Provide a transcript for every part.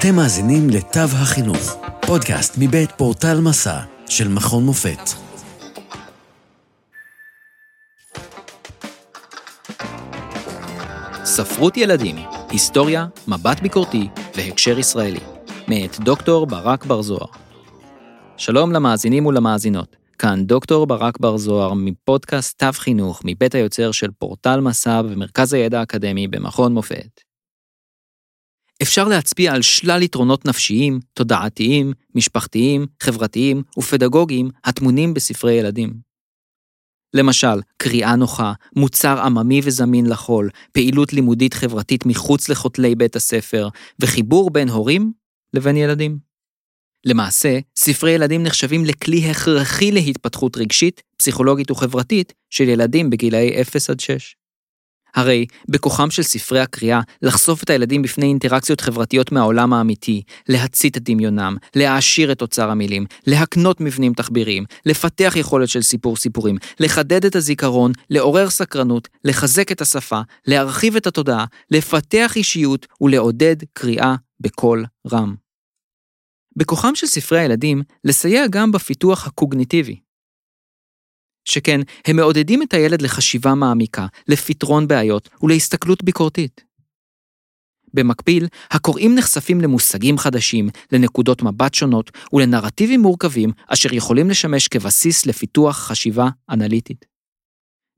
אתם מאזינים לתו החינוך, פודקאסט מבית פורטל מסע של מכון מופת. ספרות ילדים, היסטוריה, מבט ביקורתי והקשר ישראלי, מאת דוקטור ברק בר זוהר. שלום למאזינים ולמאזינות, כאן דוקטור ברק בר זוהר מפודקאסט תו חינוך מבית היוצר של פורטל מסע ומרכז הידע האקדמי במכון מופת. אפשר להצביע על שלל יתרונות נפשיים, תודעתיים, משפחתיים, חברתיים ופדגוגיים הטמונים בספרי ילדים. למשל, קריאה נוחה, מוצר עממי וזמין לחול, פעילות לימודית חברתית מחוץ לכותלי בית הספר, וחיבור בין הורים לבין ילדים. למעשה, ספרי ילדים נחשבים לכלי הכרחי להתפתחות רגשית, פסיכולוגית וחברתית של ילדים בגילאי 0 עד 6. הרי בכוחם של ספרי הקריאה לחשוף את הילדים בפני אינטראקציות חברתיות מהעולם האמיתי, להצית את דמיונם, להעשיר את אוצר המילים, להקנות מבנים תחביריים, לפתח יכולת של סיפור סיפורים, לחדד את הזיכרון, לעורר סקרנות, לחזק את השפה, להרחיב את התודעה, לפתח אישיות ולעודד קריאה בקול רם. בכוחם של ספרי הילדים לסייע גם בפיתוח הקוגניטיבי, שכן הם מעודדים את הילד לחשיבה מעמיקה, לפתרון בעיות ולהסתכלות ביקורתית. במקביל, הקוראים נחשפים למושגים חדשים, לנקודות מבט שונות ולנרטיבים מורכבים אשר יכולים לשמש כבסיס לפיתוח חשיבה אנליטית.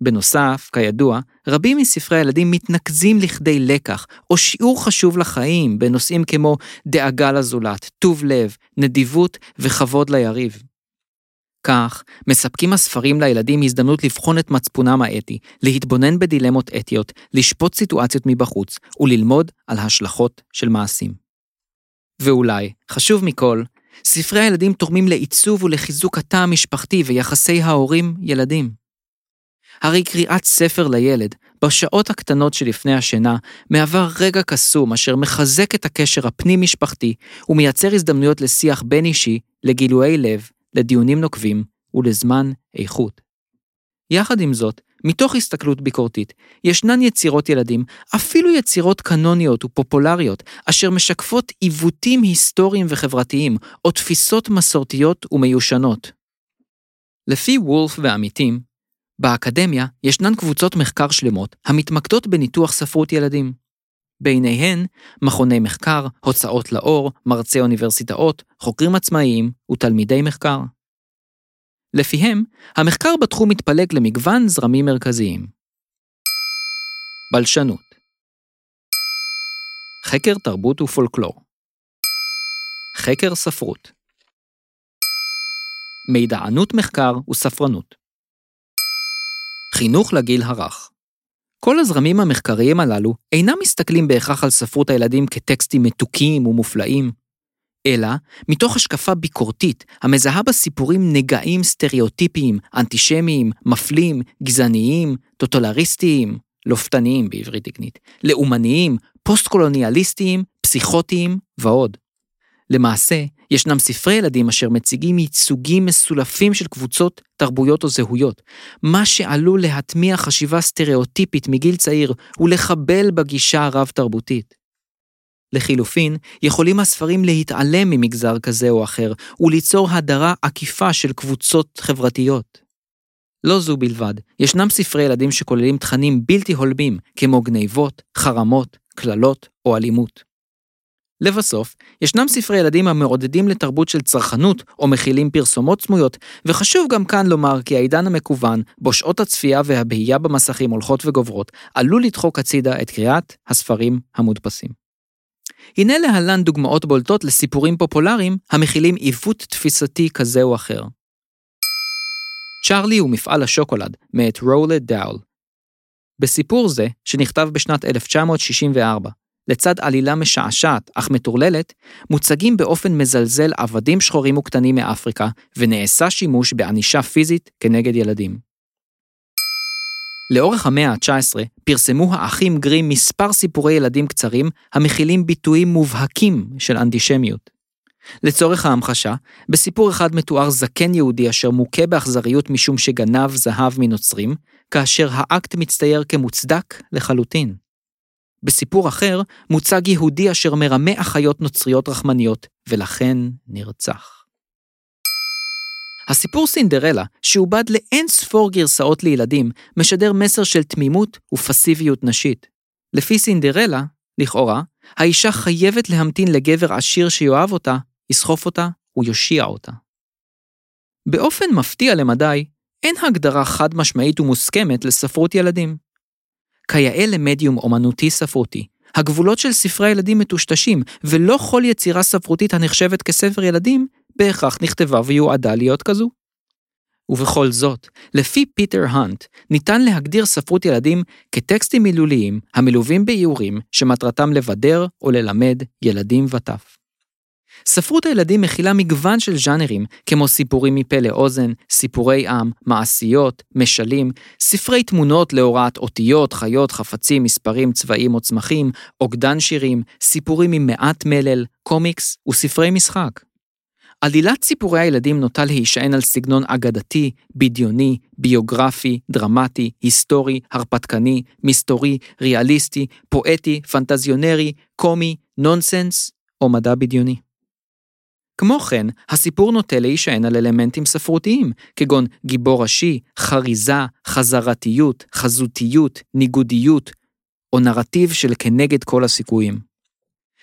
בנוסף, כידוע, רבים מספרי הילדים מתנקזים לכדי לקח או שיעור חשוב לחיים בנושאים כמו דאגה לזולת, טוב לב, נדיבות וכבוד ליריב. כך, מספקים הספרים לילדים הזדמנות לבחון את מצפונם האתי, להתבונן בדילמות אתיות, לשפוט סיטואציות מבחוץ וללמוד על השלכות של מעשים. ואולי, חשוב מכל, ספרי הילדים תורמים לעיצוב ולחיזוק התא המשפחתי ויחסי ההורים-ילדים. הרי קריאת ספר לילד, בשעות הקטנות שלפני השינה, מהווה רגע קסום אשר מחזק את הקשר הפנים-משפחתי ומייצר הזדמנויות לשיח בין-אישי, לגילויי לב לדיונים נוקבים ולזמן איכות. יחד עם זאת, מתוך הסתכלות ביקורתית, ישנן יצירות ילדים, אפילו יצירות קנוניות ופופולריות, אשר משקפות עיוותים היסטוריים וחברתיים, או תפיסות מסורתיות ומיושנות. לפי וולף ועמיתים, באקדמיה ישנן קבוצות מחקר שלמות המתמקדות בניתוח ספרות ילדים. ביניהן מכוני מחקר, הוצאות לאור, מרצי אוניברסיטאות, חוקרים עצמאיים ותלמידי מחקר. לפיהם, המחקר בתחום מתפלג למגוון זרמים מרכזיים. בלשנות. חקר תרבות ופולקלור. חקר ספרות. מידענות מחקר וספרנות. חינוך לגיל הרך כל הזרמים המחקריים הללו אינם מסתכלים בהכרח על ספרות הילדים כטקסטים מתוקים ומופלאים, אלא מתוך השקפה ביקורתית המזהה בסיפורים נגעים סטריאוטיפיים, אנטישמיים, מפלים, גזעניים, טוטליטריסטיים, לופתניים בעברית תקנית, לאומניים, פוסט-קולוניאליסטיים, פסיכוטיים ועוד. למעשה, ישנם ספרי ילדים אשר מציגים ייצוגים מסולפים של קבוצות, תרבויות או זהויות, מה שעלול להטמיע חשיבה סטריאוטיפית מגיל צעיר ולחבל בגישה הרב-תרבותית. לחילופין, יכולים הספרים להתעלם ממגזר כזה או אחר וליצור הדרה עקיפה של קבוצות חברתיות. לא זו בלבד, ישנם ספרי ילדים שכוללים תכנים בלתי הולמים, כמו גניבות, חרמות, קללות או אלימות. לבסוף, ישנם ספרי ילדים המעודדים לתרבות של צרכנות או מכילים פרסומות סמויות, וחשוב גם כאן לומר כי העידן המקוון, בו שעות הצפייה והבהייה במסכים הולכות וגוברות, עלול לדחוק הצידה את קריאת הספרים המודפסים. הנה להלן דוגמאות בולטות לסיפורים פופולריים המכילים עיוות תפיסתי כזה או אחר. צ'ארלי ומפעל השוקולד, מאת רולד דאול. בסיפור זה, שנכתב בשנת 1964, לצד עלילה משעשעת אך מטורללת, מוצגים באופן מזלזל עבדים שחורים וקטנים מאפריקה, ונעשה שימוש בענישה פיזית כנגד ילדים. לאורך המאה ה-19 פרסמו האחים גרים מספר סיפורי ילדים קצרים המכילים ביטויים מובהקים של אנטישמיות. לצורך ההמחשה, בסיפור אחד מתואר זקן יהודי אשר מוכה באכזריות משום שגנב זהב מנוצרים, כאשר האקט מצטייר כמוצדק לחלוטין. בסיפור אחר מוצג יהודי אשר מרמה אחיות נוצריות רחמניות, ולכן נרצח. הסיפור סינדרלה, שעובד לאין ספור גרסאות לילדים, משדר מסר של תמימות ופסיביות נשית. לפי סינדרלה, לכאורה, האישה חייבת להמתין לגבר עשיר שיאהב אותה, יסחוף אותה ויושיע אותה. באופן מפתיע למדי, אין הגדרה חד משמעית ומוסכמת לספרות ילדים. כיאה למדיום אומנותי ספרותי, הגבולות של ספרי הילדים מטושטשים, ולא כל יצירה ספרותית הנחשבת כספר ילדים בהכרח נכתבה ויועדה להיות כזו. ובכל זאת, לפי פיטר האנט, ניתן להגדיר ספרות ילדים כטקסטים מילוליים המלווים באיורים שמטרתם לבדר או ללמד ילדים וטף. ספרות הילדים מכילה מגוון של ז'אנרים, כמו סיפורים מפה לאוזן, סיפורי עם, מעשיות, משלים, ספרי תמונות להוראת אותיות, חיות, חפצים, מספרים, צבעים או צמחים, אוגדן שירים, סיפורים עם מעט מלל, קומיקס וספרי משחק. עלילת סיפורי הילדים נוטה להישען על סגנון אגדתי, בדיוני, ביוגרפי, דרמטי, היסטורי, הרפתקני, מסתורי, ריאליסטי, פואטי, פנטזיונרי, קומי, נונסנס או מדע בדיוני. כמו כן, הסיפור נוטה להישען על אלמנטים ספרותיים, כגון גיבור ראשי, חריזה, חזרתיות, חזותיות, ניגודיות, או נרטיב של כנגד כל הסיכויים.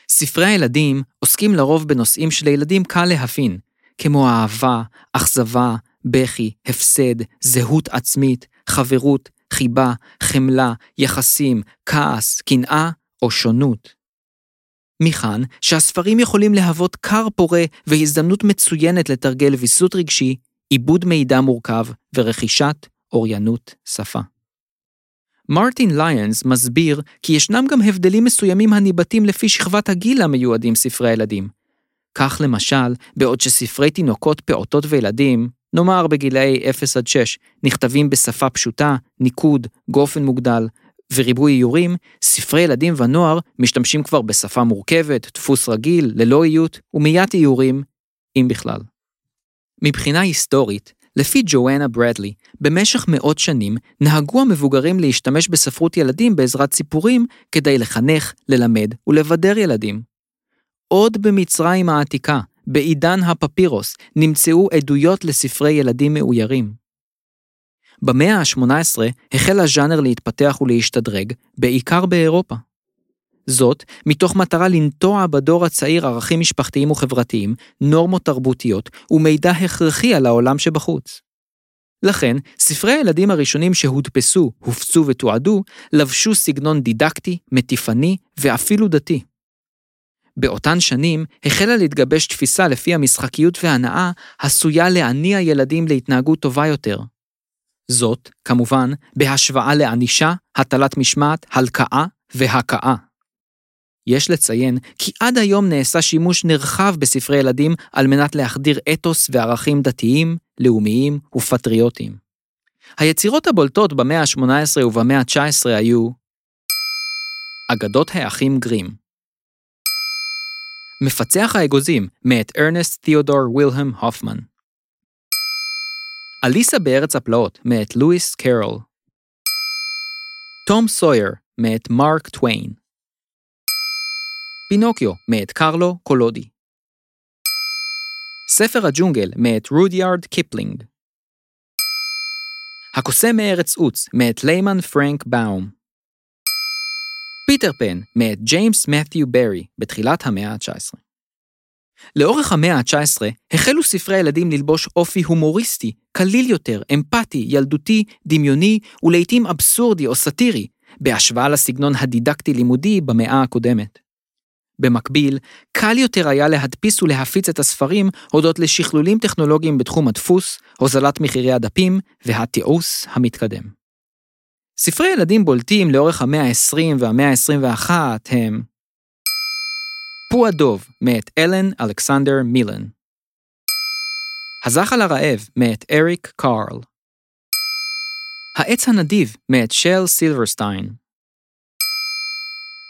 ספרי הילדים עוסקים לרוב בנושאים שלילדים קל להבין, כמו אהבה, אכזבה, בכי, הפסד, זהות עצמית, חברות, חיבה, חמלה, יחסים, כעס, קנאה או שונות. מכאן שהספרים יכולים להוות כר פורה והזדמנות מצוינת לתרגל ויסות רגשי, עיבוד מידע מורכב ורכישת אוריינות שפה. מרטין ליונס מסביר כי ישנם גם הבדלים מסוימים הניבטים לפי שכבת הגיל המיועדים ספרי הילדים. כך למשל, בעוד שספרי תינוקות, פעוטות וילדים, נאמר בגילאי 0 עד 6, נכתבים בשפה פשוטה, ניקוד, גופן מוגדל וריבוי איורים, ספרי ילדים ונוער משתמשים כבר בשפה מורכבת, דפוס רגיל, ללא איות ומיית איורים, אם בכלל. מבחינה היסטורית, לפי ג'ואנה ברדלי, במשך מאות שנים נהגו המבוגרים להשתמש בספרות ילדים בעזרת סיפורים כדי לחנך, ללמד ולבדר ילדים. עוד במצרים העתיקה, בעידן הפפירוס, נמצאו עדויות לספרי ילדים מאוירים. במאה ה-18 החל הז'אנר להתפתח ולהשתדרג, בעיקר באירופה. זאת, מתוך מטרה לנטוע בדור הצעיר ערכים משפחתיים וחברתיים, נורמות תרבותיות ומידע הכרחי על העולם שבחוץ. לכן, ספרי הילדים הראשונים שהודפסו, הופצו ותועדו, לבשו סגנון דידקטי, מטיפני ואפילו דתי. באותן שנים החלה להתגבש תפיסה לפי המשחקיות וההנאה עשויה להניע ילדים להתנהגות טובה יותר. זאת, כמובן, בהשוואה לענישה, הטלת משמעת, הלקאה והכאה. יש לציין כי עד היום נעשה שימוש נרחב בספרי ילדים על מנת להחדיר אתוס וערכים דתיים, לאומיים ופטריוטיים. היצירות הבולטות במאה ה-18 ובמאה ה-19 היו אגדות האחים גרים מפצח האגוזים מאת ארנסט תיאודור וילהם הופמן אליסה בארץ הפלאות מאת לואיס קרול תום סויר מאת מרק טוויין פינוקיו מאת קרלו קולודי. ספר הג'ונגל מאת רודיארד קיפלינג. הקוסם מארץ עוץ מאת ליימן פרנק באום. פיטר פן מאת ג'יימס מת'יו ברי בתחילת המאה ה-19. לאורך המאה ה-19 החלו ספרי הילדים ללבוש אופי הומוריסטי, קליל יותר, אמפתי, ילדותי, דמיוני ולעיתים אבסורדי או סאטירי, בהשוואה לסגנון הדידקטי-לימודי במאה הקודמת. במקביל, קל יותר היה להדפיס ולהפיץ את הספרים הודות לשכלולים טכנולוגיים בתחום הדפוס, הוזלת מחירי הדפים והתיעוש המתקדם. ספרי ילדים בולטים לאורך המאה ה-20 והמאה ה-21 הם פו הדוב מאת אלן אלכסנדר מילן הזחל הרעב מאת אריק קארל העץ הנדיב מאת של סילברסטיין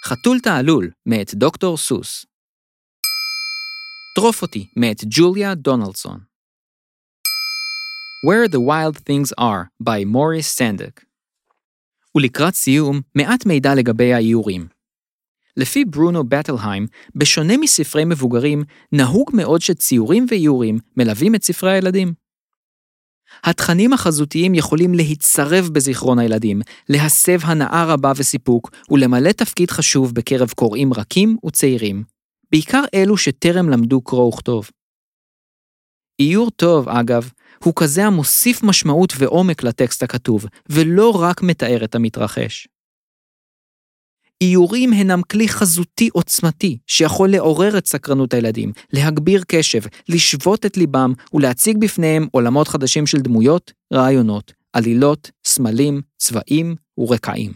חתול תעלול, מאת דוקטור סוס. טרוף אותי, מאת ג'וליה דונלדסון. Where the Wild Things Are, by מוריס סנדק. ולקראת סיום, מעט מידע לגבי האיורים. לפי ברונו בטלהיים, בשונה מספרי מבוגרים, נהוג מאוד שציורים ואיורים מלווים את ספרי הילדים. התכנים החזותיים יכולים להצרב בזיכרון הילדים, להסב הנאה רבה וסיפוק, ולמלא תפקיד חשוב בקרב קוראים רכים וצעירים, בעיקר אלו שטרם למדו קרוא וכתוב. איור טוב, אגב, הוא כזה המוסיף משמעות ועומק לטקסט הכתוב, ולא רק מתאר את המתרחש. איורים הינם כלי חזותי עוצמתי, שיכול לעורר את סקרנות הילדים, להגביר קשב, לשבות את ליבם ולהציג בפניהם עולמות חדשים של דמויות, רעיונות, עלילות, סמלים, צבעים ורקעים.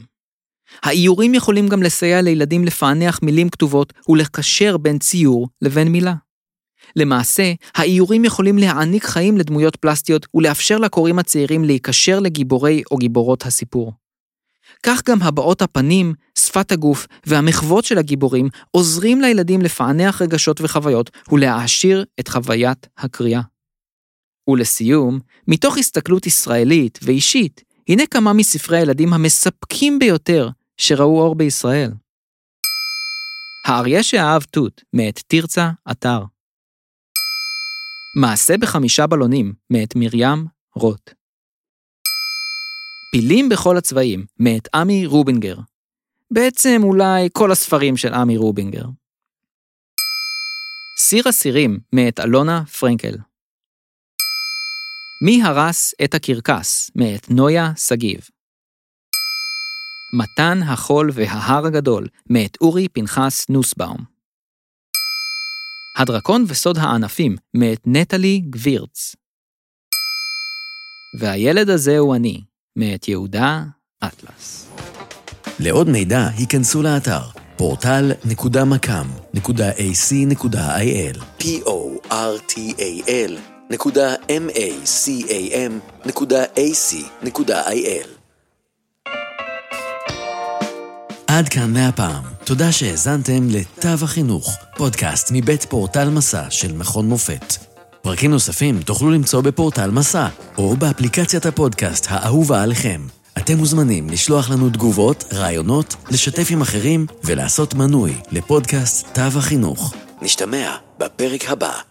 האיורים יכולים גם לסייע לילדים לפענח מילים כתובות ולקשר בין ציור לבין מילה. למעשה, האיורים יכולים להעניק חיים לדמויות פלסטיות ולאפשר לקוראים הצעירים להיקשר לגיבורי או גיבורות הסיפור. כך גם הבעות הפנים, שפת הגוף והמחוות של הגיבורים עוזרים לילדים לפענח רגשות וחוויות ולהעשיר את חוויית הקריאה. ולסיום, מתוך הסתכלות ישראלית ואישית, הנה כמה מספרי הילדים המספקים ביותר שראו אור בישראל. האריה שאהב תות, מאת תרצה אתר. מעשה בחמישה בלונים, מאת מרים רוט. פילים בכל הצבעים, מאת עמי רובינגר. בעצם אולי כל הספרים של עמי רובינגר. סיר אסירים, מאת אלונה פרנקל. מי הרס את הקרקס, מאת נויה שגיב. מתן החול וההר הגדול, מאת אורי פנחס נוסבאום. הדרקון וסוד הענפים, מאת נטלי גבירץ. והילד הזה הוא אני, מאת יהודה אטלס. לעוד מידע, היכנסו לאתר portal.macam.ac.il p-o-r-t-a-l נקודה m-a-c-a-m נקודה a-c.il עד כאן מהפעם. תודה שהאזנתם לתו החינוך, פודקאסט מבית פורטל מסע של מכון מופת. פרקים נוספים תוכלו למצוא בפורטל מסע, או באפליקציית הפודקאסט האהובה עליכם. אתם מוזמנים לשלוח לנו תגובות, רעיונות, לשתף עם אחרים ולעשות מנוי לפודקאסט תו החינוך. נשתמע בפרק הבא.